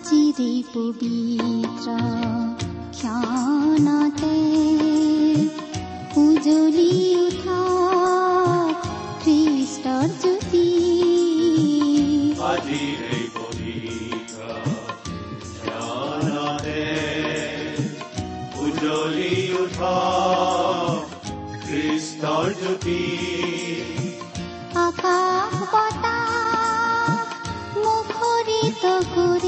চিৰি পবিত্ৰ ক্ষণতে উজলি উঠা খ্ৰীষ্টৰ জ্যোতি উঠা খ্ৰীষ্টৰ জ্যোতি আকাশ বতাহ মুখৰিত কৰি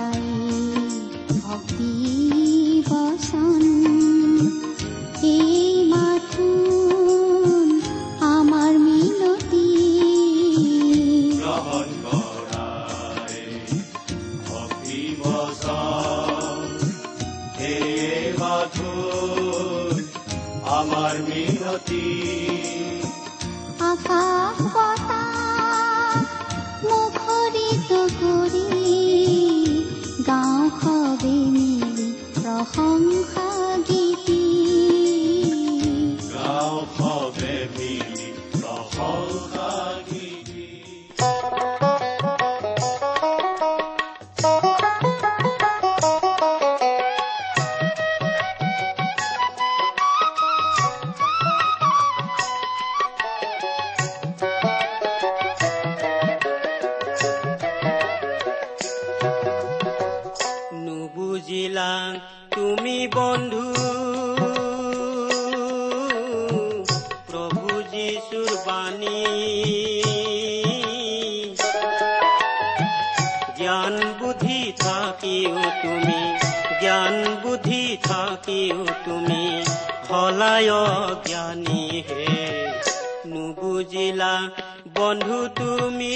红 জ্ঞানী হে। নুবুজিলা বন্ধু তুমি।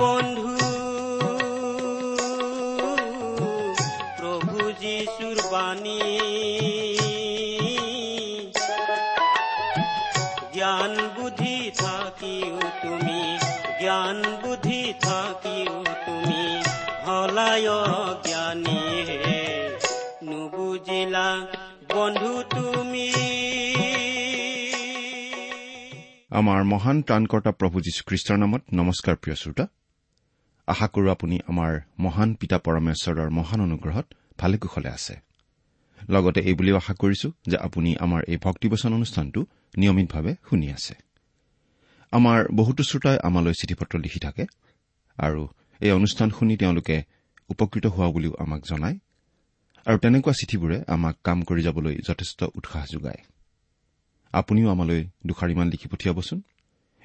বন্ধু প্ৰভু যীশুৰ বাণী। জ্ঞান বুদ্ধি থাকিও তুমি জ্ঞান বুদ্ধি থাকিও তুমি হলায় জ্ঞানী হে। নুবুজিলা বন্ধু তুমি। আমাৰ মহান ত্ৰাণকৰ্তা প্ৰভু যীশুখ্ৰীষ্টৰ নামত নমস্কাৰ প্ৰিয় শ্ৰোতা। আশা কৰো আপুনি আমাৰ মহান পিতা পৰমেশ্বৰৰ মহান অনুগ্ৰহত ভালে কুশলে আছে। লগতে এই বুলিও আশা কৰিছো যে আপুনি আমাৰ এই ভক্তিবচন অনুষ্ঠানটো নিয়মিতভাৱে শুনি আছে। আমাৰ বহুতো শ্ৰোতাই আমালৈ চিঠি পত্ৰ লিখি থাকে আৰু এই অনুষ্ঠান শুনি তেওঁলোকে উপকৃত হোৱা বুলিও আমাক জনায় আৰু তেনেকুৱা চিঠিবোৰে আমাক কাম কৰি যাবলৈ যথেষ্ট উৎসাহ যোগায়। আপুনিও আমালৈ দুষাৰিমান লিখি পঠিয়াবচোন।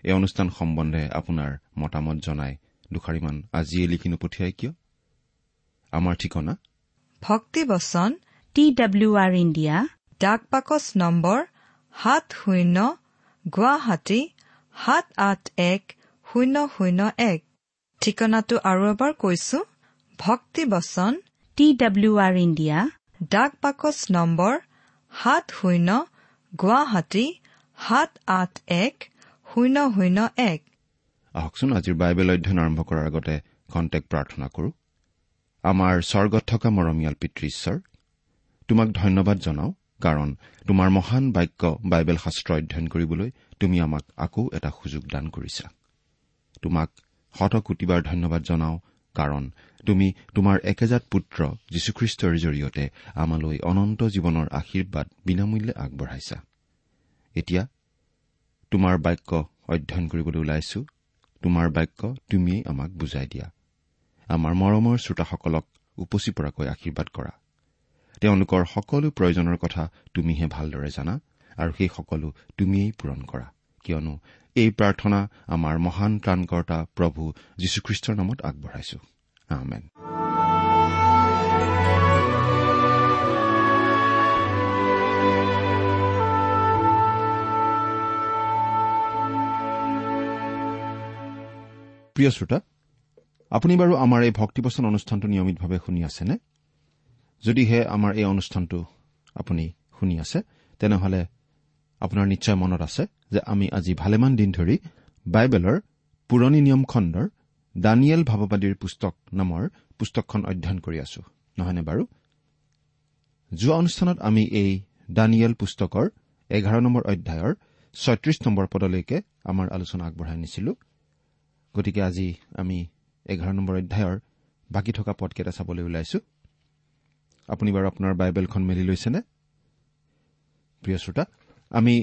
এই অনুষ্ঠান সম্বন্ধে আপোনাৰ মতামত জনাই দুষাৰিমান আজিয়ে লিখি নপঠিয়াই কিয়? আমাৰ ঠিকনা? ভক্তিবচন টি ডাব্লিউ আৰ ইণ্ডিয়া ডাক পাকচ নম্বৰ সাত শূন্য গুৱাহাটী সাত আঠ এক শূন্য শূন্য এক। ঠিকনাটো আৰু এবাৰ কৈছো ভক্তিবচন টি ডাব্লিউ আৰ ইণ্ডিয়া ডাক পাকচ নম্বৰ সাত শূন্য গুৱাহাটী সাত আঠ এক শূন্য শূন্য এক। আহকচোন আজিৰ বাইবেল অধ্যয়ন আৰম্ভ কৰাৰ আগতে খন্তেক প্ৰাৰ্থনা কৰো। আমাৰ স্বৰ্গত থকা মৰমীয়াল পিতৃ ঈশ্বৰ তোমাক ধন্যবাদ জনাওঁ কাৰণ তোমাৰ মহান বাক্য বাইবেল শাস্ত্ৰ অধ্যয়ন কৰিবলৈ তুমি আমাক আকৌ এটা সুযোগ দান কৰিছা। তোমাক শতকোটিবাৰ ধন্যবাদ জনাওঁ কাৰণ তুমি তোমাৰ একেজাত পুত্ৰ যীশুখ্ৰীষ্টৰ জৰিয়তে আমালৈ অনন্ত জীৱনৰ আশীৰ্বাদ বিনামূল্যে আগবঢ়াইছা। এতিয়া তোমাৰ বাক্য অধ্যয়ন কৰিবলৈ ওলাইছো। তোমাৰ বাক্য তুমিয়েই আমাক বুজাই দিয়া। আমাৰ মৰমৰ শ্ৰোতাসকলক উপচি পৰাকৈ আশীৰ্বাদ কৰা। তেওঁলোকৰ সকলো প্ৰয়োজনৰ কথা তুমিহে ভালদৰে জানা আৰু সেই সকলো তুমিয়েই পূৰণ কৰা। কিয়নো এই প্ৰাৰ্থনা আমাৰ মহান ত্ৰাণকৰ্তা প্ৰভু যীশুখ্ৰীষ্টৰ নামত আগবঢ়াইছো। প্ৰিয় শ্ৰোতা আপুনি বাৰু আমাৰ এই ভক্তিবচন অনুষ্ঠানটো নিয়মিতভাৱে শুনি আছেনে? যদিহে আমাৰ এই অনুষ্ঠানটো আপুনি শুনি আছে তেনেহলে আপোনাৰ নিশ্চয় মনত আছে যে আমি আজি ভালেমান দিন ধৰি বাইবেলৰ পুৰণি নিয়ম খণ্ডৰ দানিয়েল ভাৱবাদীৰ পুস্তক নামৰ পুস্তকখন অধ্যয়ন কৰি আছো নহয়নে বাৰু? যোৱা অনুষ্ঠানত আমি এই দানিয়েল পুস্তকৰ এঘাৰ নম্বৰ অধ্যায়ৰ ছয়ত্ৰিশ নম্বৰ পদলৈকে আমাৰ আলোচনা আগবঢ়াই নিছিলো। গতিকে আজি আমি এঘাৰ নম্বৰ অধ্যায়ৰ বাকী থকা পদকেইটা চাবলৈ ওলাইছো। আপুনি বাৰু আপোনাৰ বাইবেলখন মেলি লৈছেনে? প্ৰিয় শ্ৰোতা আমি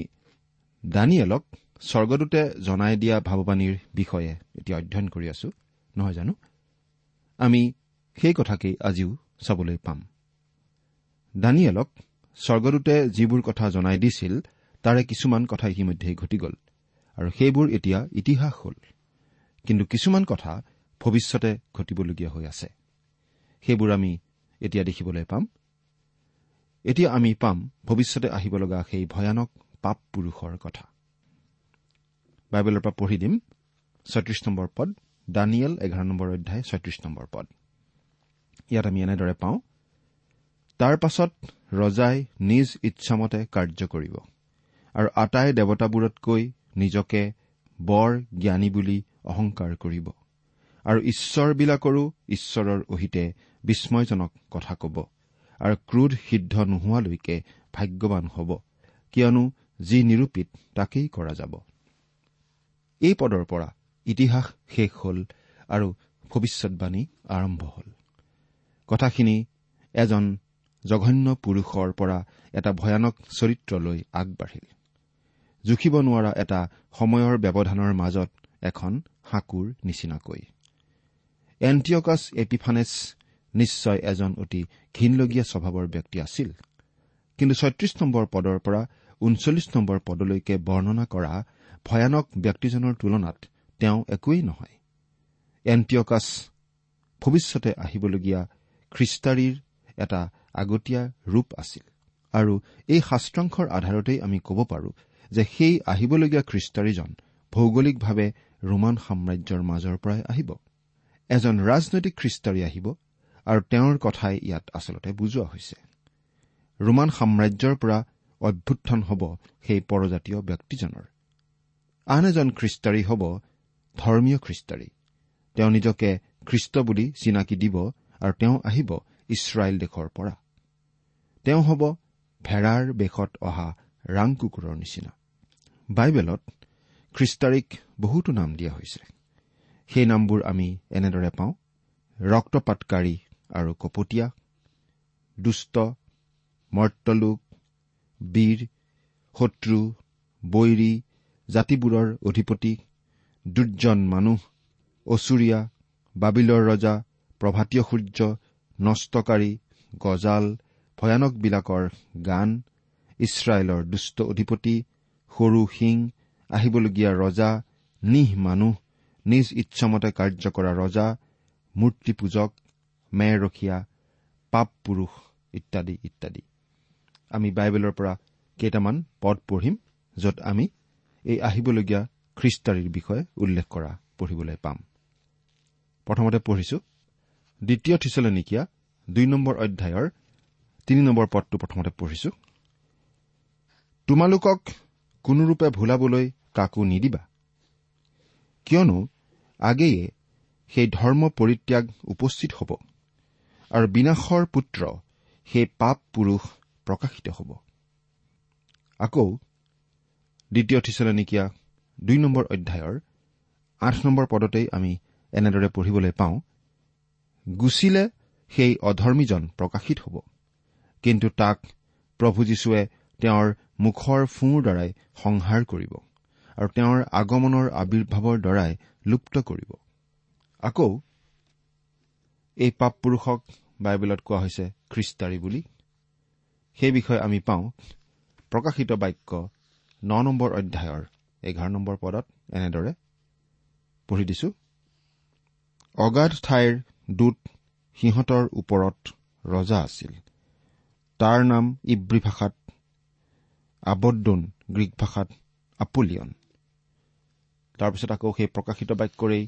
দানিয়েলক স্বৰ্গদূতে জনাই দিয়া ভাৱবাণীৰ বিষয়ে এতিয়া অধ্যয়ন কৰি আছো নহয় জানো? আমি সেই কথাকেই আজিও চাবলৈ পাম। দানিয়েলক স্বৰ্গদূতে যিবোৰ কথা জনাই দিছিল তাৰে কিছুমান কথা ইতিমধ্যেই ঘটি গ'ল আৰু সেইবোৰ এতিয়া ইতিহাস হ'ল। কিন্তু কিছুমান কথা ভৱিষ্যতে ঘটিবলগীয়া হৈ আছে। সেইবোৰ আমি এতিয়া দেখিবলৈ পাম। এতিয়া আমি পাম ভৱিষ্যতে আহিব লগা সেই ভয়ানক পাপ পুৰুষৰ কথা। বাইবেলৰ পৰা পঢ়ি দিম ছয়ত্ৰিশ নম্বৰ পদ দানিয়েল এঘাৰ নম্বৰ অধ্যায় ছয়ত্ৰিশ নম্বৰ পদ। ইয়াত আমি এনেদৰে পাওঁ তাৰ পাছত ৰজাই নিজ ইচ্ছামতে কাৰ্য কৰিব আৰু আটাই দেৱতাবোৰতকৈ নিজকে বৰ জ্ঞানী বুলি অহংকাৰ কৰিব। আৰু ঈশ্বৰবিলাকৰো ঈশ্বৰৰ অহিতে বিস্ময়জনক কথা কব। আৰু ক্ৰোধ সিদ্ধ নোহোৱালৈকে ভাগ্যৱান হ'ব। কিয়নো যি নিৰূপিত তাকেই কৰা যাব। এই পদৰ পৰা ইতিহাস শেষ হ'ল আৰু ভৱিষ্যৎবাণী আৰম্ভ হ'ল। কথাখিনি এজন জঘন্য পুৰুষৰ পৰা এটা ভয়ানক চৰিত্ৰলৈ আগবাঢ়িল। জুখিব নোৱাৰা এটা সময়ৰ ব্যৱধানৰ মাজত এখন সাঁকোৰ নিচিনাকৈ। এণ্টিয়কাছ এপিফানেছ নিশ্চয় এজন অতি ঘীনলগীয়া স্বভাৱৰ ব্যক্তি আছিল। কিন্তু ছয়ত্ৰিশ নম্বৰ পদৰ পৰা ঊনচল্লিছ নম্বৰ পদলৈকে বৰ্ণনা কৰা ভয়ানক ব্যক্তিজনৰ তুলনাত তেওঁ একোৱেই নহয়। এণ্টিয়কাছ ভৱিষ্যতে আহিবলগীয়া খ্ৰীষ্টাৰীৰ এটা আগতীয়া ৰূপ আছিল। আৰু এই শাস্ত্ৰাংশৰ আধাৰতেই আমি ক'ব পাৰো যে সেই আহিবলগীয়া খ্ৰীষ্টাৰীজন ভৌগোলিকভাৱে ৰোমান সাম্ৰাজ্যৰ মাজৰ পৰাই আহিব। এজন ৰাজনৈতিক খ্ৰীষ্টাৰী আহিব আৰু তেওঁৰ কথাই ইয়াত আচলতে বুজোৱা হৈছে। ৰোমান সাম্ৰাজ্যৰ পৰা অভ্যুত্থান হ'ব সেই পৰজাতীয় ব্যক্তিজনৰ। আন এজন খ্ৰীষ্টাৰী হ'ব ধৰ্মীয় খ্ৰীষ্টাৰী। তেওঁ নিজকে খ্ৰীষ্ট বুলি চিনাকি দিব আৰু তেওঁ আহিব ইছৰাইল দেশৰ পৰা। তেওঁ হ'ব ভেড়াৰ বেশত অহা ৰাং কুকুৰৰ নিচিনা। বাইবেলত খ্ৰীষ্টাৰীক বহুতো নাম দিয়া হৈছে। সেই নামবোৰ আমি এনেদৰে পাওঁ। ৰক্তপাতকাৰী আৰু কপটীয়া দুষ্ট মৰ্তলোক বীৰ শত্ৰু বৈৰী জাতিবোৰৰ অধিপতি দুৰ্জন মানুহ অচুৰীয়া বাবিলৰ ৰজা প্ৰভাতীয় সূৰ্য নষ্টকাৰী গজাল ভয়ানকবিলাকৰ গান ইছৰাইলৰ দুষ্ট অধিপতি সৰু সিং আহিবলগীয়া ৰজা নিহ মানুহ নিজ ইচ্ছামতে কাৰ্য কৰা ৰজা মূৰ্তি পূজক মেৰ ৰখীয়া পাপ পুৰুষ ইত্যাদি ইত্যাদি। আমি বাইবেলৰ পৰা কেইটামান পদ পঢ়িম য'ত আমি এই আহিবলগীয়া খ্ৰীষ্টাৰীৰ বিষয়ে উল্লেখ কৰা পঢ়িবলৈ পাম। প্ৰথমতে পঢ়িছো দ্বিতীয় থিচলনিকীয়া দুই নম্বৰ অধ্যায়ৰ তিনি নম্বৰ পদটো প্ৰথমতে পঢ়িছো। তোমালোকক কোনোৰূপে ভুলাবলৈ কাকো নিদিবা। কিয়নো আগেয়ে সেই ধৰ্ম পৰিত্যাগ উপস্থিত হ'ব আৰু বিনাশৰ পুত্ৰ সেই পাপ পুৰুষ প্ৰকাশিত হ'ব। আকৌ দ্বিতীয় থিচলনিকীয়া দুই নম্বৰ অধ্যায়ৰ আঠ নম্বৰ পদতেই আমি এনেদৰে পঢ়িবলৈ পাওঁ গুচিলে সেই অধৰ্মীজন প্ৰকাশিত হ'ব। কিন্তু তাক প্ৰভু যীশুৱে তেওঁৰ মুখৰ ফোঁৰ দ্বাৰাই সংহাৰ কৰিব। আৰু তেওঁৰ আগমনৰ আৱিৰ্ভাৱৰ দ্বাৰাই লুপ্ত কৰিব। আকৌ এই পাপ পুৰুষক বাইবেলত কোৱা হৈছে খ্ৰীষ্টাৰী বুলি। সেই বিষয়ে আমি পাওঁ প্ৰকাশিত বাক্য ন নম্বৰ অধ্যায়ৰ এঘাৰ নম্বৰ পদত এনেদৰে পঢ়ি দিছো। অগাধ ঠাইৰ দূত সিহঁতৰ ওপৰত ৰজা আছিল। তাৰ নাম ইব্ৰী ভাষাত আবদ্দোন গ্ৰীক ভাষাত আপলিয়ন। তাৰপিছত আকৌ সেই প্ৰকাশিত বাক্যৰেই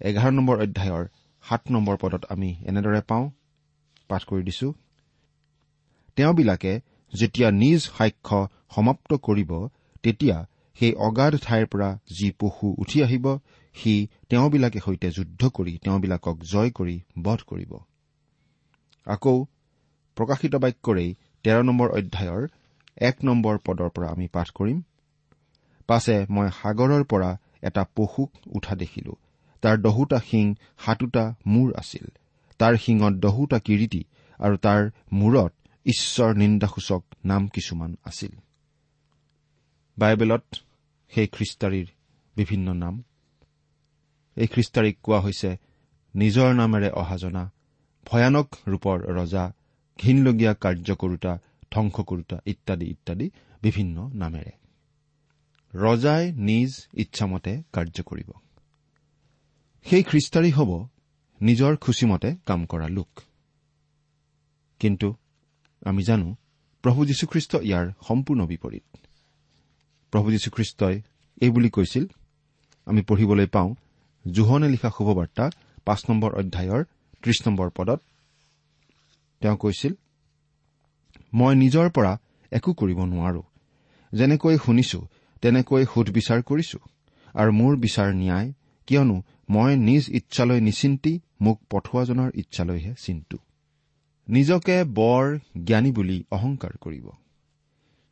এঘাৰ নম্বৰ অধ্যায়ৰ সাত নম্বৰ পদত আমি এনেদৰে পাওঁ পাঠ কৰি দিছো। তেওঁবিলাকে যেতিয়া নিজ সাক্ষ্য সমাপ্ত কৰিব তেতিয়া সেই অগাধ ঠাইৰ পৰা যি পশু উঠি আহিব সি তেওঁবিলাকে সৈতে যুদ্ধ কৰি তেওঁবিলাকক জয় কৰি বধ কৰিব। আকৌ প্ৰকাশিত বাক্যৰেই তেৰ নম্বৰ অধ্যায়ৰ এক নম্বৰ পদৰ পৰা আমি পাঠ কৰিম। পাছে মই সাগৰৰ পৰা এটা পশুক উঠা দেখিলো। তাৰ দহোটা শিং সাতোটা মূৰ আছিল। তাৰ শিঙত দহোটা কিৰিটি আৰু তাৰ মূৰত ঈশ্বৰ নিন্দাসূচক নাম কিছুমান আছিল। বাইবেলত সেই খ্ৰীষ্টাৰীৰ বিভিন্ন নাম। এই খ্ৰীষ্টাৰীক কোৱা হৈছে নিজৰ নামেৰে অহা জনা ভয়ানক ৰূপৰ ৰজা ঘীনলগীয়া কাৰ্য কৰোতা ধ্বংস কৰোতা ইত্যাদি ইত্যাদি বিভিন্ন নামেৰে। ৰজাই নিজ ইচ্ছামতে কাৰ্য কৰিব। সেই খ্ৰীষ্টাৰী হ'ব নিজৰ খুচিমতে কাম কৰা লোক। কিন্তু আমি জানো প্ৰভু যীশুখ্ৰীষ্ট ইয়াৰ সম্পূৰ্ণ বিপৰীত। প্ৰভু যীশুখ্ৰীষ্টই এই বুলি কৈছিল আমি পঢ়িবলৈ পাওঁ জোহনে লিখা শুভবাৰ্তা পাঁচ নম্বৰ অধ্যায়ৰ ত্ৰিশ নম্বৰ পদত। তেওঁ কৈছিল মই নিজৰ পৰা একো কৰিব নোৱাৰো। যেনেকৈ শুনিছো তেনেকৈ সুধবিচাৰ কৰিছো। আৰু মোৰ বিচাৰ ন্যায় কিয়নো মই নিজ ইচ্ছালৈ নিচিন্তি মোক পঠোৱাজনৰ ইচ্ছালৈহে চিন্তু। নিজকে বৰ জ্ঞানী বুলি অহংকাৰ কৰিব।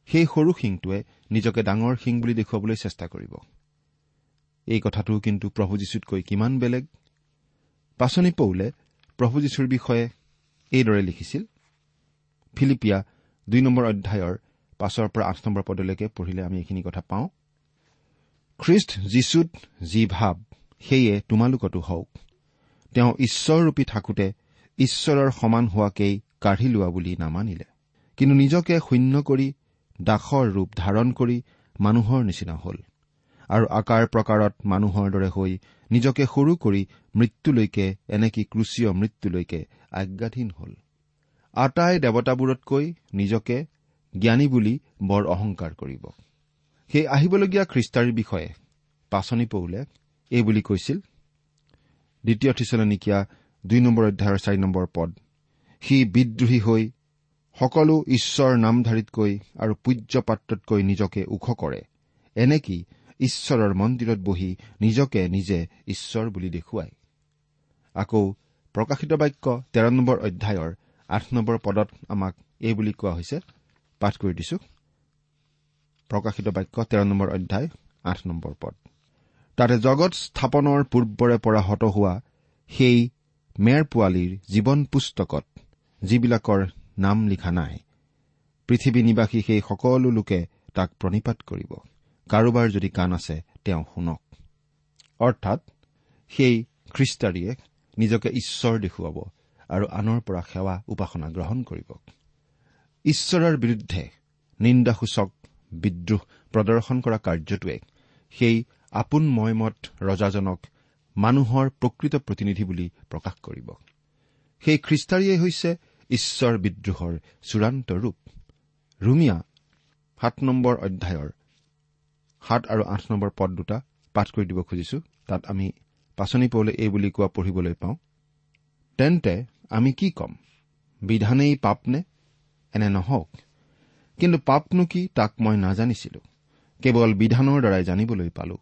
সেই সৰু শিংটোৱে নিজকে ডাঙৰ শিং বুলি দেখুৱাবলৈ চেষ্টা কৰিব। এই কথাটো কিন্তু প্ৰভু যীশুতকৈ কিমান বেলেগ? পাচনি পৌলে প্ৰভু যীশুৰ বিষয়ে এইদৰে লিখিছিল। ফিলিপিয়া দুই নম্বৰ অধ্যায়ৰ পাঁচৰ পৰা আঠ নম্বৰ পদলৈকে পঢ়িলে আমি এইখিনি কথা পাওঁ। খ্ৰীষ্ট যীশুত যি ভাৱ সেয়ে তোমালোকতো হওক। তেওঁ ঈশ্বৰৰূপী থাকোতে ঈশ্বৰৰ সমান হোৱাকেই কাঢ়ি লোৱা বুলি নামানিলে। কিন্তু নিজকে শূন্য কৰি দাসৰ ৰূপ ধাৰণ কৰি মানুহৰ নিচিনা হ'ল। আৰু আকাৰ প্ৰকাৰত মানুহৰ দৰে হৈ নিজকে সৰু কৰি মৃত্যুলৈকে এনেকি ক্ৰুচীয় মৃত্যুলৈকে আজ্ঞাধীন হ'ল। আটাই দেৱতাবোৰতকৈ নিজকে জ্ঞানী বুলি বৰ অহংকাৰ কৰিব। সেই আহিবলগীয়া খ্ৰীষ্টাৰীৰ বিষয়ে পাচনি পৌলে এই বুলি কৈছিল দ্বিতীয় থিচলনিকীয়া দুই নম্বৰ অধ্যায়ৰ চাৰি নম্বৰ পদ সি বিদ্ৰোহী হৈ সকলো ঈশ্বৰ নামধাৰীতকৈ আৰু পূজ্য পাত্ৰতকৈ নিজকে ওখ কৰে। এনেকি ঈশ্বৰৰ মন্দিৰত বহি নিজকে নিজে ঈশ্বৰ বুলি দেখুৱায়? আকৌ প্ৰকাশিত বাক্য তেৰ নম্বৰ অধ্যায়ৰ আঠ নম্বৰ পদত আমাক এই বুলি কোৱা হৈছে পাঠ কৰি দিছো। প্ৰকাশিত বাক্য তেৰ নম্বৰ অধ্যায় আঠ নম্বৰ পদ। তাতে জগত স্থাপনৰ পূৰ্বৰে পৰা হত হোৱা সেই মেৰ পোৱালীৰ জীৱন পুস্তকত যিবিলাকৰ নাম লিখা নাই পৃথিৱী নিবাসী সেই সকলো লোকে তাক প্ৰণিপাত কৰিব। কাৰোবাৰ যদি কাণ আছে তেওঁ শুনক। অৰ্থাৎ সেই খ্ৰীষ্টাৰীয়ে নিজকে ঈশ্বৰ দেখুৱাব আৰু আনৰ পৰা সেৱা উপাসনা গ্ৰহণ কৰিব। ঈশ্বৰৰ বিৰুদ্ধে নিন্দাসূচক বিদ্ৰোহ প্ৰদৰ্শন কৰা কাৰ্যটোৱে সেই আপোন ময়মত ৰজাজনক মানুহৰ প্ৰকৃত প্ৰতিনিধি বুলি প্ৰকাশ কৰিব। সেই খ্ৰীষ্টাৰীয়ে হৈছে ঈশ্বৰ বিদ্ৰোহৰ চূড়ান্ত ৰূপ। ৰুমিয়া সাত নম্বৰ অধ্যায়ৰ সাত আৰু আঠ নম্বৰ পদ দুটা পাঠ কৰি দিব খুজিছো। তাত আমি পাচনি পৌলে এই বুলি কোৱা পঢ়িবলৈ পাওঁ তেন্তে আমি কি ক'ম? বিধানেই পাপনে? এনে নহওক। কিন্তু পাপনো কি তাক মই নাজানিছিলো। কেৱল বিধানৰ দ্বাৰাই জানিবলৈ পালো।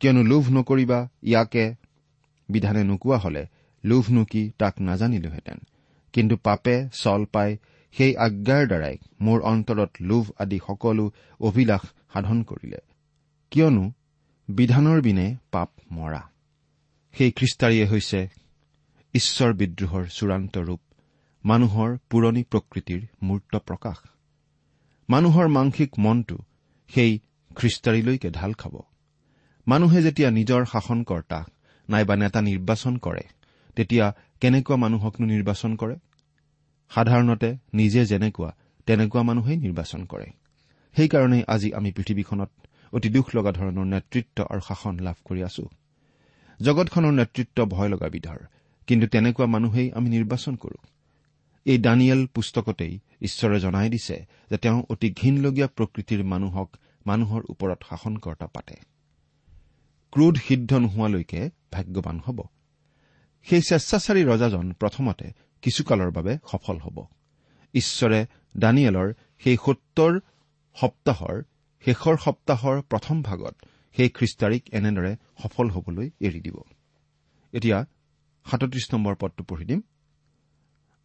কিয়নো লোভ নকৰিবা ইয়াকে বিধানে নোকোৱা হলে লোভনো কি তাক নাজানিলোহেঁতেন। কিন্তু পাপে চল পাই সেই আজ্ঞাৰ দ্বাৰাই মোৰ অন্তৰত লোভ আদি সকলো অভিলাষ সাধন কৰিলে। কিয়নো বিধানৰ বিনে পাপ মৰা। সেই খ্ৰীষ্টাৰীয়ে হৈছে ঈশ্বৰ বিদ্ৰোহৰ চূড়ান্ত ৰূপ। মানুহৰ পুৰণি প্ৰকৃতিৰ মূৰ্ত প্ৰকাশ। মানুহৰ মাংসিক মনটো সেই খ্ৰীষ্টাৰীলৈকে ঢাল খাব। মানুহে যেতিয়া নিজৰ শাসনকৰ্তা নাইবা নেতা নিৰ্বাচন কৰে তেতিয়া কেনেকুৱা মানুহকনো নিৰ্বাচন কৰে? সাধাৰণতে নিজে যেনেকুৱা তেনেকুৱা মানুহেই নিৰ্বাচন কৰে। সেইকাৰণে আজি আমি পৃথিৱীখনত অতি দুখ লগা ধৰণৰ নেতৃত্ব আৰু শাসন লাভ কৰি আছো। জগতখনৰ নেতৃত্ব ভয় লগা বিধৰ কিন্তু তেনেকুৱা মানুহেই আমি নিৰ্বাচন কৰো। এই দানিয়েল পুস্তকতেই ঈশ্বৰে জনাই দিছে যে তেওঁ অতি ঘীনলগীয়া প্ৰকৃতিৰ মানুহক মানুহৰ ওপৰত শাসনকৰ্তা পাতে। ক্ৰোধ সিদ্ধ নোহোৱালৈকে ভাগ্যৱান হ'ব। সেই স্বেচ্ছাচাৰী ৰজাজন প্ৰথমতে কিছুকালৰ বাবে সফল হ'ব। ঈশ্বৰে দানিয়েলৰ সেই সত্তৰ সপ্তাহৰ শেষৰ সপ্তাহৰ প্ৰথম ভাগত সেই খ্ৰীষ্টাৰীক এনেদৰে সফল হবলৈ এৰি দিব। এতিয়া সাতত্ৰিশ নম্বৰ পদটো পঢ়ি দিম।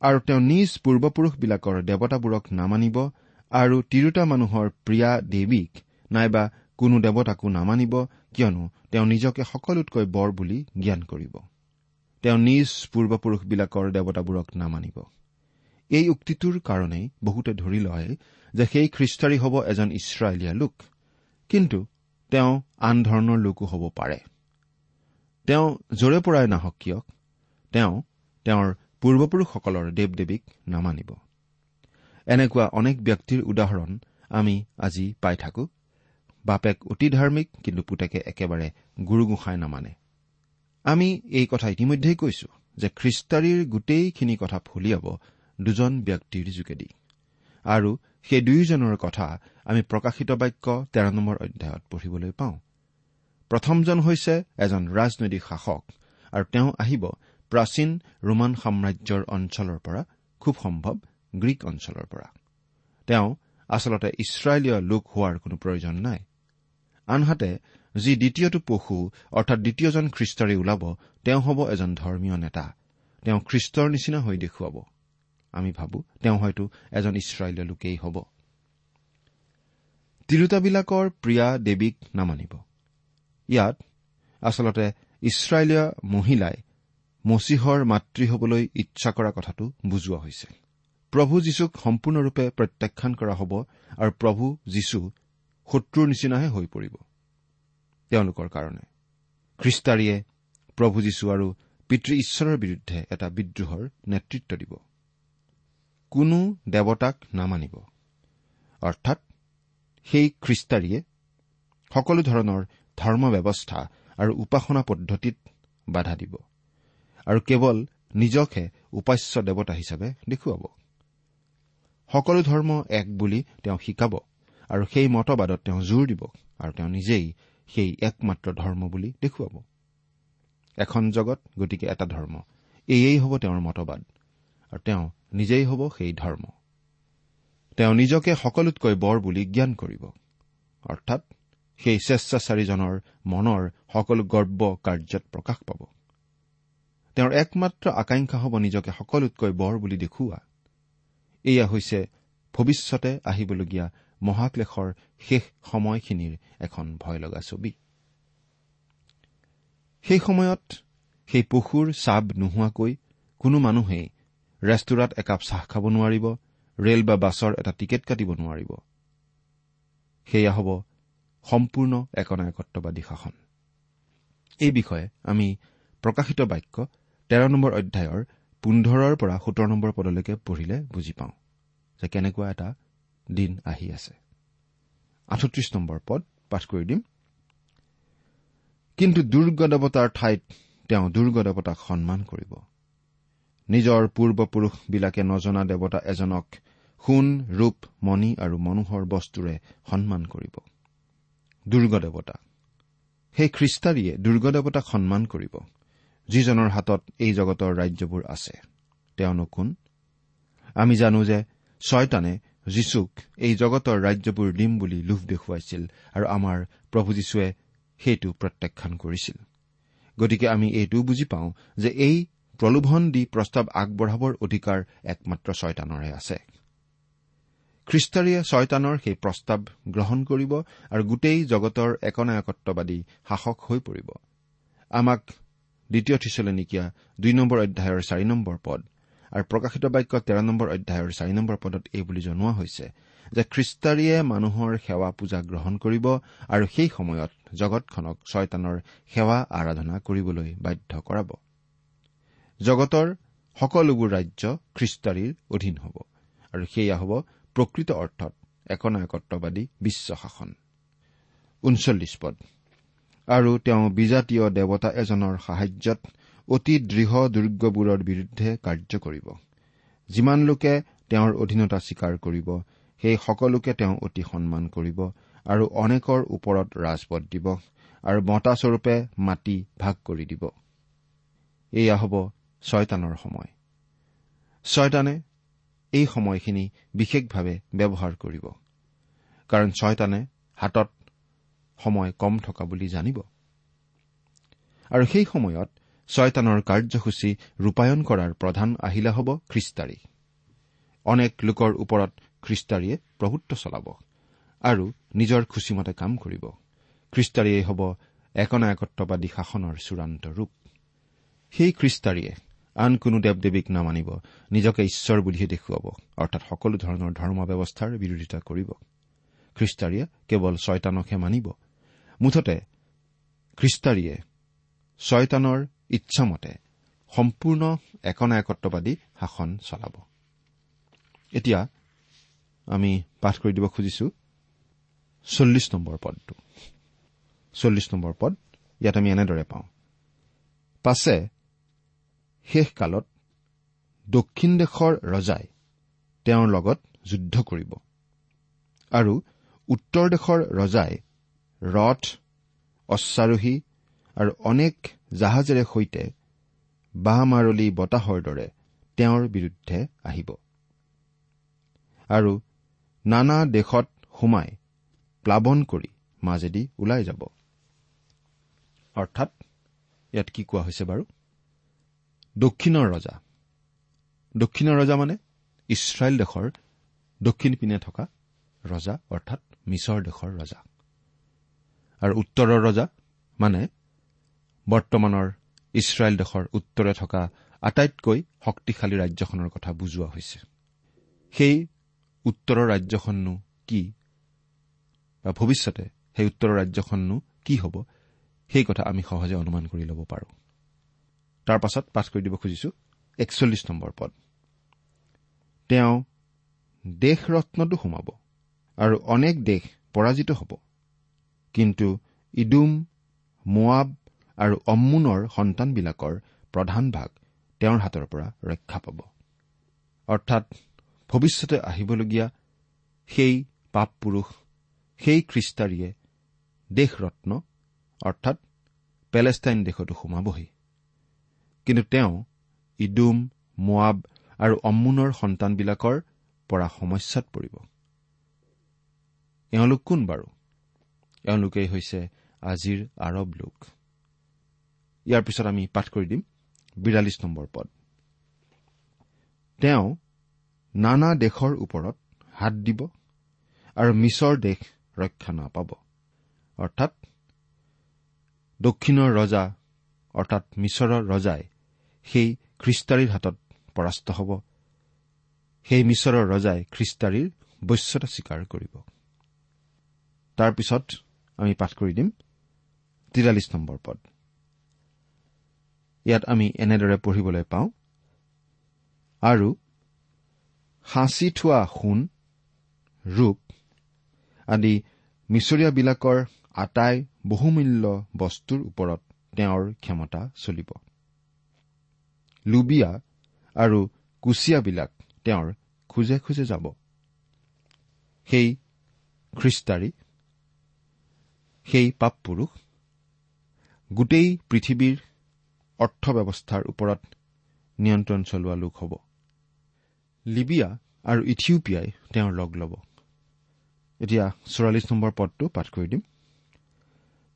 আৰু তেওঁ নিজ পূৰ্বপুৰুষবিলাকৰ দেৱতাবোৰক নামানিব আৰু তিৰোতা মানুহৰ প্ৰিয়া দেৱীক নাইবা কোনো দেৱতাকো নামানিব কিয়নো তেওঁ নিজকে সকলোতকৈ বৰ বুলি জ্ঞান কৰিব। তেওঁ নিজ পূৰ্বপুৰুষবিলাকৰ দেৱতাবোৰক নামানিব। এই উক্তিটোৰ কাৰণেই বহুতে ধৰি লয় যে সেই খ্ৰীষ্টাৰী হ'ব এজন ইছৰাইলীয়া লোক কিন্তু তেওঁ আন ধৰণৰ লোকো হ'ব পাৰে। তেওঁ যৰে পৰাই নাহক কিয় তেওঁ তেওঁৰ পূৰ্বপুৰুষসকলৰ দেৱ দেৱীক নামানিব। এনেকুৱা অনেক ব্যক্তিৰ উদাহৰণ আমি আজি পাই থাকো। বাপেক অতি ধাৰ্মিক কিন্তু পুতেকে একেবাৰে গুৰু গোসাঁই নামানে। আমি এই কথা ইতিমধ্যেই কৈছো যে খ্ৰীষ্টাৰীৰ গোটেইখিনি কথা ফলিয়াব দুজন ব্যক্তিৰ যোগেদি। আৰু সেই দুয়োজনৰ কথা আমি প্ৰকাশিত বাক্য তেৰ নম্বৰ অধ্যায়ত পঢ়িবলৈ পাওঁ। প্ৰথমজন হৈছে এজন ৰাজনৈতিক শাসক আৰু তেওঁ আহিব প্ৰাচীন ৰোমান সাম্ৰাজ্যৰ অঞ্চলৰ পৰা খুব সম্ভৱ গ্ৰীক অঞ্চলৰ পৰা। তেওঁ আচলতে ইছৰাইলীয় লোক হোৱাৰ কোনো প্ৰয়োজন নাই। আনহাতে যি দ্বিতীয়টো পশু অৰ্থাৎ দ্বিতীয়জন খ্ৰীষ্টাৰী ওলাব তেওঁ হ'ব এজন ধৰ্মীয় নেতা। তেওঁ খ্ৰীষ্টৰ নিচিনা হৈ দেখুৱাব। আমি ভাবো তেওঁ হয়তো এজন ইছৰাইলীয় লোকেই হ'ব। তিৰোতাবিলাকৰ প্ৰিয়া দেৱীক নামানিব। ইয়াত আচলতে ইছৰাইলীয় মহিলাই মচীহৰ মাতৃ হবলৈ ইচ্ছা কৰা কথাটো বুজোৱা হৈছে প্ৰভু যীশুক সম্পূৰ্ণৰূপে প্ৰত্যাখ্যান কৰা হ'ব আৰু প্ৰভু যীশু শত্ৰুৰ নিচিনাহে হৈ পৰিব। তেওঁলোকৰ কাৰণে। খ্ৰীষ্টাৰীয়ে প্ৰভু যীশু আৰু পিতৃ ঈশ্বৰৰ বিৰুদ্ধে এটা বিদ্ৰোহৰ নেতৃত্ব দিব। কোনো দেৱতাক নামানিব। অৰ্থাৎ সেই খ্ৰীষ্টাৰীয়ে সকলো ধৰণৰ ধৰ্ম ব্যৱস্থা আৰু উপাসনা পদ্ধতিত বাধা দিব। আৰু কেৱল নিজকহে উপাস্য দেৱতা হিচাপে দেখুৱাব। সকলো ধৰ্ম এক বুলি তেওঁ শিকাব আৰু সেই মতবাদত তেওঁ জোৰ দিব আৰু তেওঁ নিজেই সেই একমাত্ৰ ধৰ্ম বুলি দেখুৱাব। এখন জগত গতিকে এটা ধৰ্ম। এয়েই হ'ব তেওঁৰ মতবাদ আৰু তেওঁ নিজেই হ'ব সেই ধৰ্ম। তেওঁ নিজকে সকলোতকৈ বৰ বুলি জ্ঞান কৰিব। অৰ্থাৎ সেই স্বেচ্ছাচাৰীজনৰ মনৰ সকলো গৰ্ব কাৰ্যত প্ৰকাশ পাব। তেওঁৰ একমাত্ৰ আকাংক্ষা হ'ব নিজকে সকলোতকৈ বৰ বুলি দেখুওৱা। এয়া হৈছে ভৱিষ্যতে আহিবলগীয়া মহাক্লেশৰ শেষ সময়খিনিৰ এখন ভয় লগা ছবি। সেই সময়ত সেই পশুৰ চাব নোহোৱাকৈ কোনো মানুহেই ৰেষ্টুৰাত একাপ চাহ খাব নোৱাৰিব ৰেল বা বাছৰ এটা টিকেট কাটিব নোৱাৰিব। সেয়া হ'ব সম্পূৰ্ণ একনায়কত্ববাদী শাসন। এই বিষয়ে আমি প্ৰকাশিত বাক্য তেৰ নম্বৰ অধ্যায়ৰ পোন্ধৰৰ পৰা সোতৰ নম্বৰ পদলৈকে পঢ়িলে বুজি পাওঁ যে কেনেকুৱা এটা দিন আহি আছে। আঠত্ৰিশ নম্বৰ পদ পাঠ কৰি দিম। কিন্তু দুৰ্গ দেৱতাৰ ঠাইত তেওঁ দুৰ্গ দেৱতাক সন্মান কৰিব। নিজৰ পূৰ্বপুৰুষবিলাকে নজনা দেৱতা এজনক সোণ ৰূপ মণি আৰু মনোহৰ বস্তুৰে সন্মান কৰিব। দুৰ্গ দেৱতা সেই খ্ৰীষ্টাৰীয়ে দুৰ্গ দেৱতাক সন্মান কৰিব। যিজনৰ হাতত এই জগতৰ ৰাজ্যবোৰ আছে তেওঁনো কোন আমি জানো যে ছয়তানে যীশুক এই জগতৰ ৰাজ্যবোৰ দিম বুলি লোভ দেখুৱাইছিল আৰু আমাৰ প্ৰভু যীশুৱে সেইটো প্ৰত্যাখ্যান কৰিছিল। গতিকে আমি এইটোও বুজি পাওঁ যে এই প্ৰলোভন দি প্ৰস্তাৱ আগবঢ়াবৰ অধিকাৰ একমাত্ৰ ছয়তানৰহে আছে। খ্ৰীষ্টাৰীয়ে ছয়তানৰ সেই প্ৰস্তাৱ গ্ৰহণ কৰিব আৰু গোটেই জগতৰ একনায়কত্ববাদী শাসক হৈ পৰিব। আমাক দ্বিতীয় থিচলেনিকীয়া দুই নম্বৰ অধ্যায়ৰ চাৰি নম্বৰ পদ। আৰু প্ৰকাশিত বাক্য তেৰ নম্বৰ অধ্যায়ৰ চাৰি নম্বৰ পদত এই বুলি জনোৱা হৈছে যে খ্ৰীষ্টাৰীয়ে মানুহৰ সেৱা পূজা গ্ৰহণ কৰিব আৰু সেই সময়ত জগতখনক ছয়তানৰ সেৱা আৰাধনা কৰিবলৈ বাধ্য কৰাব। জগতৰ সকলোবোৰ ৰাজ্য খ্ৰীষ্টাৰীৰ অধীন হ'ব আৰু সেয়া হ'ব প্ৰকৃত অৰ্থত একনায়কত্ববাদী বিশ্ব শাসন। আৰু তেওঁ বিজাতীয় দেৱতা এজনৰ সাহায্যত অতি দৃঢ় দুৰ্গবোৰৰ বিৰুদ্ধে কাৰ্য কৰিব। যিমান লোকে তেওঁৰ অধীনতা স্বীকাৰ কৰিব সেই সকলোকে তেওঁ অতি সন্মান কৰিব আৰু অনেকৰ ওপৰত ৰাজপথ দিব আৰু বঁটাস্বৰূপে মাটি ভাগ কৰি দিব। এয়া হ'ব ছয়তানৰ সময়। ছয়তানে এই সময়খিনি বিশেষভাৱে ব্যৱহাৰ কৰিব। কাৰণ ছয়তানে হাতত সময় কম থকা বুলি জানিব। আৰু সেই সময়ত ছয়তানৰ কাৰ্যসূচী ৰূপায়ণ কৰাৰ প্ৰধান আহিলা হ'ব খ্ৰীষ্টাৰী। অনেক লোকৰ ওপৰত খ্ৰীষ্টাৰীয়ে প্ৰভুত্ব চলাব আৰু নিজৰ খুচীমতে কাম কৰিব। খ্ৰীষ্টাৰীয়ে হ'ব একনায়কত্ববাদী শাসনৰ চূড়ান্ত ৰূপ। সেই খ্ৰীষ্টাৰীয়ে আন কোনো দেৱ দেৱীক নামানিব নিজকে ঈশ্বৰ বুলিহে দেখুৱাব অৰ্থাৎ সকলো ধৰণৰ ধৰ্ম ব্যৱস্থাৰ বিৰোধিতা কৰিব। খ্ৰীষ্টাৰীয়ে কেৱল ছয়তানকহে মানিব মুঠতে খ্ৰীষ্টাৰীয়ে ছয়তানৰ ইচ্ছামতে সম্পূৰ্ণ একনায়কত্ববাদী শাসন চলাব। এতিয়া আমি পাঠ কৰি দিব খুজিছো চল্লিছ নম্বৰ পদটো। চল্লিছ নম্বৰ পদ ইয়াত আমি এনেদৰে পাওঁ। পাছে শেষকালত দক্ষিণ দেশৰ ৰজাই তেওঁৰ লগত যুদ্ধ কৰিব আৰু উত্তৰ দেশৰ ৰজাই ৰথ অশ্বাৰোহী আৰু অনেক জাহাজেৰে সৈতে বাঁহ মাৰলি বতাহৰ দৰে তেওঁৰ বিৰুদ্ধে আহিব। আৰু নানা দেশত সোমাই প্লাৱন কৰি মাজেদি ওলাই যাব। অৰ্থাৎ ইয়াত কি কোৱা হৈছে বাৰু? দক্ষিণৰ ৰজা। দক্ষিণৰ ৰজা মানে ইছৰাইল দেশৰ দক্ষিণ পিনে থকা ৰজা অৰ্থাৎ মিছৰ দেশৰ ৰজা। আৰু উত্তৰৰ ৰজা মানে বৰ্তমানৰ ইছৰাইল দেশৰ উত্তৰে থকা আটাইতকৈ শক্তিশালী ৰাজ্যখনৰ কথা বুজোৱা হৈছে। সেই উত্তৰৰ ৰাজ্যখননো কি? বা ভৱিষ্যতে সেই উত্তৰৰ ৰাজ্যখননো কি হ'ব? সেই কথা আমি সহজে অনুমান কৰি ল'ব পাৰোঁ। তাৰ পাছত পাঠ কৰি দিব খুজিছো একচল্লিছ নম্বৰ পদ। তেওঁ দেশ ৰত্নটো সোমাব আৰু অনেক দেশ পৰাজিত হ'ব। কিন্তু ইডুম মোৱাব আৰু অম্মুনৰ সন্তানবিলাকৰ প্ৰধান ভাগ তেওঁৰ হাতৰ পৰা ৰক্ষা পাব। অৰ্থাৎ ভৱিষ্যতে আহিবলগীয়া সেই পাপ পুৰুষ সেই খ্ৰীষ্টাৰীয়ে দেশৰত্ন অৰ্থাৎ পেলেষ্টাইন দেশতো সোমাবহি। কিন্তু তেওঁ ইডুম মোৱাব আৰু অম্মুনৰ সন্তানবিলাকৰ পৰা সমস্যাত পৰিব। এওঁলোক কোন বাৰু? এওঁলোকেই হৈছে আজিৰ আৰৱ লোক। ইয়াৰ পিছত আমি পাঠ কৰি দিম বিৰাল্লিছ নম্বৰ পদ। তেওঁ নানা দেশৰ ওপৰত হাত দিব আৰু মিছৰ দেশ ৰক্ষা নাপাব। অৰ্থাৎ দক্ষিণৰ ৰজা অৰ্থাৎ মিছৰৰ ৰজাই সেই খ্ৰীষ্টাৰীৰ হাতত পৰাস্ত হ'ব। সেই মিছৰৰ ৰজাই খ্ৰীষ্টাৰীৰ বশ্যতা স্বীকাৰ কৰিব। তাৰ পিছত আমি পাঠ কৰি দিম। তিৰাল্লিছ নম্বৰ পদ। ইয়াত আমি এনেদৰে পঢ়িবলৈ পাওঁ আৰু সাঁচি থোৱা সোণ ৰূপ আদি মিছৰীয়াবিলাকৰ আটাই বহুমূল্য বস্তুৰ ওপৰত তেওঁৰ ক্ষমতা চলিব। লুবিয়া আৰু কুচিয়াবিলাক তেওঁৰ খোজে খোজে যাব। সেই খ্ৰীষ্টাৰী সেই পাপ পুৰুষ গোটেই পৃথিৱীৰ অৰ্থ ব্যৱস্থাৰ ওপৰত নিয়ন্ত্ৰণ চলোৱা লোক হ'ব। লিবিয়া আৰু ইথিওপিয়াই তেওঁৰ লগ ল'ব। এতিয়া চৌৰাল্লিছ নম্বৰ পদটো পাঠ কৰি দিম।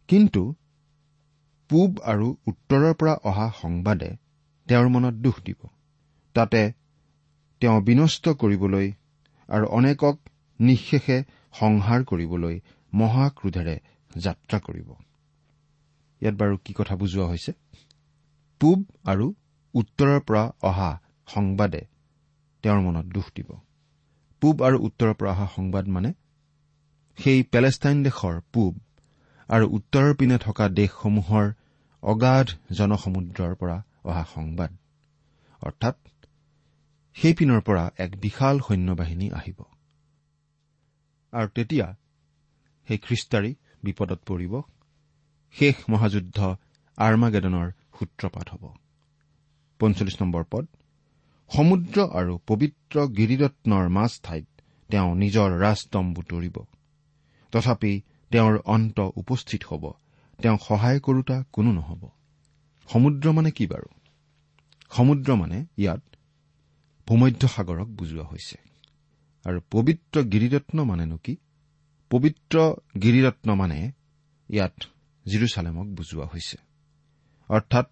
কিন্তু পূব আৰু উত্তৰৰ পৰা অহা সংবাদে তেওঁৰ মনত দুখ দিব। তাতে তেওঁ বিনষ্ট কৰিবলৈ আৰু অনেকক নিঃশেষে সংহাৰ কৰিবলৈ মহাক্ৰোধেৰে যাত্ৰা কৰিব। ইয়াত বাৰু কি কথা বুজোৱা হৈছে? পূব আৰু উত্তৰৰ পৰা অহা সংবাদে তেওঁৰ মনত দুখ দিব। পূব আৰু উত্তৰৰ পৰা অহা সংবাদ মানে সেই পেলেষ্টাইন দেশৰ পূব আৰু উত্তৰৰ পিনে থকা দেশসমূহৰ অগাধ জনসমুদ্ৰৰ পৰা অহা সংবাদ। অৰ্থাৎ সেই পিনৰ পৰা এক বিশাল সৈন্যবাহিনী আহিব। আৰু তেতিয়া সেই খ্ৰীষ্টাৰী বিপদত পৰিব শেষ মহাযুদ্ধ আৰ্মাগেডনৰ সূত্ৰপাত হ'ব। পঞ্চল্লিছ নম্বৰ পদ সমুদ্ৰ আৰু পবিত্ৰ গিৰিৰত্নৰ মাজ ঠাইত তেওঁ নিজৰ ৰাজতম্বু তৰিব। তথাপি তেওঁৰ অন্ত উপস্থিত হ'ব তেওঁক সহায় কৰোতা কোনো নহ'ব। সমুদ্ৰ মানে কি বাৰু? সমুদ্ৰ মানে ইয়াত ভূমধ্য সাগৰক বুজোৱা হৈছে। আৰু পবিত্ৰ গিৰিৰত্ন মানেনো কি? পবিত্ৰ গিৰিৰত্ন মানে ইয়াত জিৰচালেমক বুজোৱা হৈছে। অৰ্থাৎ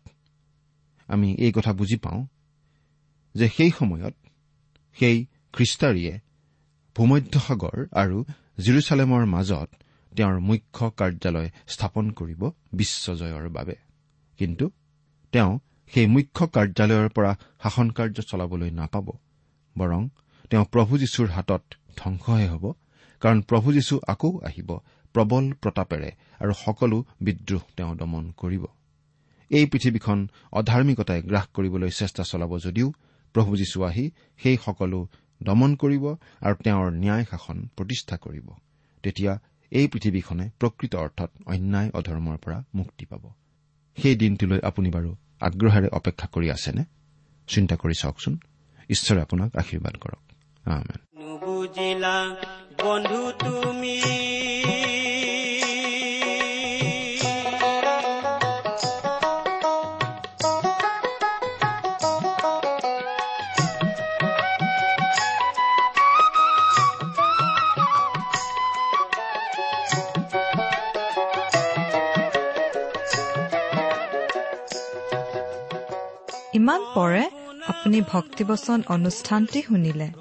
আমি এই কথা বুজি পাওঁ যে সেই সময়ত সেই খ্ৰীষ্টাৰীয়ে ভূমধ্য সাগৰ আৰু জিৰচালেমৰ মাজত তেওঁৰ মুখ্য কাৰ্যালয় স্থাপন কৰিব বিশ্বজয়ৰ বাবে। কিন্তু তেওঁ সেই মুখ্য কাৰ্যালয়ৰ পৰা শাসন কাৰ্য চলাবলৈ নাপাব বৰং তেওঁ প্ৰভু যীশুৰ হাতত ধ্বংসহে হ'ব কাৰণ প্ৰভু যীশু আকৌ আহিব প্ৰবল প্ৰতাপেৰে আৰু সকলো বিদ্ৰোহ তেওঁ দমন কৰিব। এই পৃথিৱীখন অধাৰ্মিকতাই গ্ৰাস কৰিবলৈ চেষ্টা চলাব যদিও প্ৰভু যীশু আহি সেই সকলো দমন কৰিব আৰু তেওঁৰ ন্যায় শাসন প্ৰতিষ্ঠা কৰিব। তেতিয়া এই পৃথিৱীখনে প্ৰকৃত অৰ্থত অন্যায় অধৰ্মৰ পৰা মুক্তি পাব। সেই দিনটোলৈ আপুনি বাৰু আগ্ৰহেৰে অপেক্ষা কৰি আছেনে? চিন্তা কৰি চাওকচোন। ঈশ্বৰে আপোনাক আশীৰ্বাদ কৰক। বন্ধু তুমি। ইমান পৰে আপুনি ভক্তিবচন অনুষ্ঠানটি শুনিলে।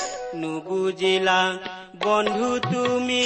নুবুজিলা বন্ধু তুমি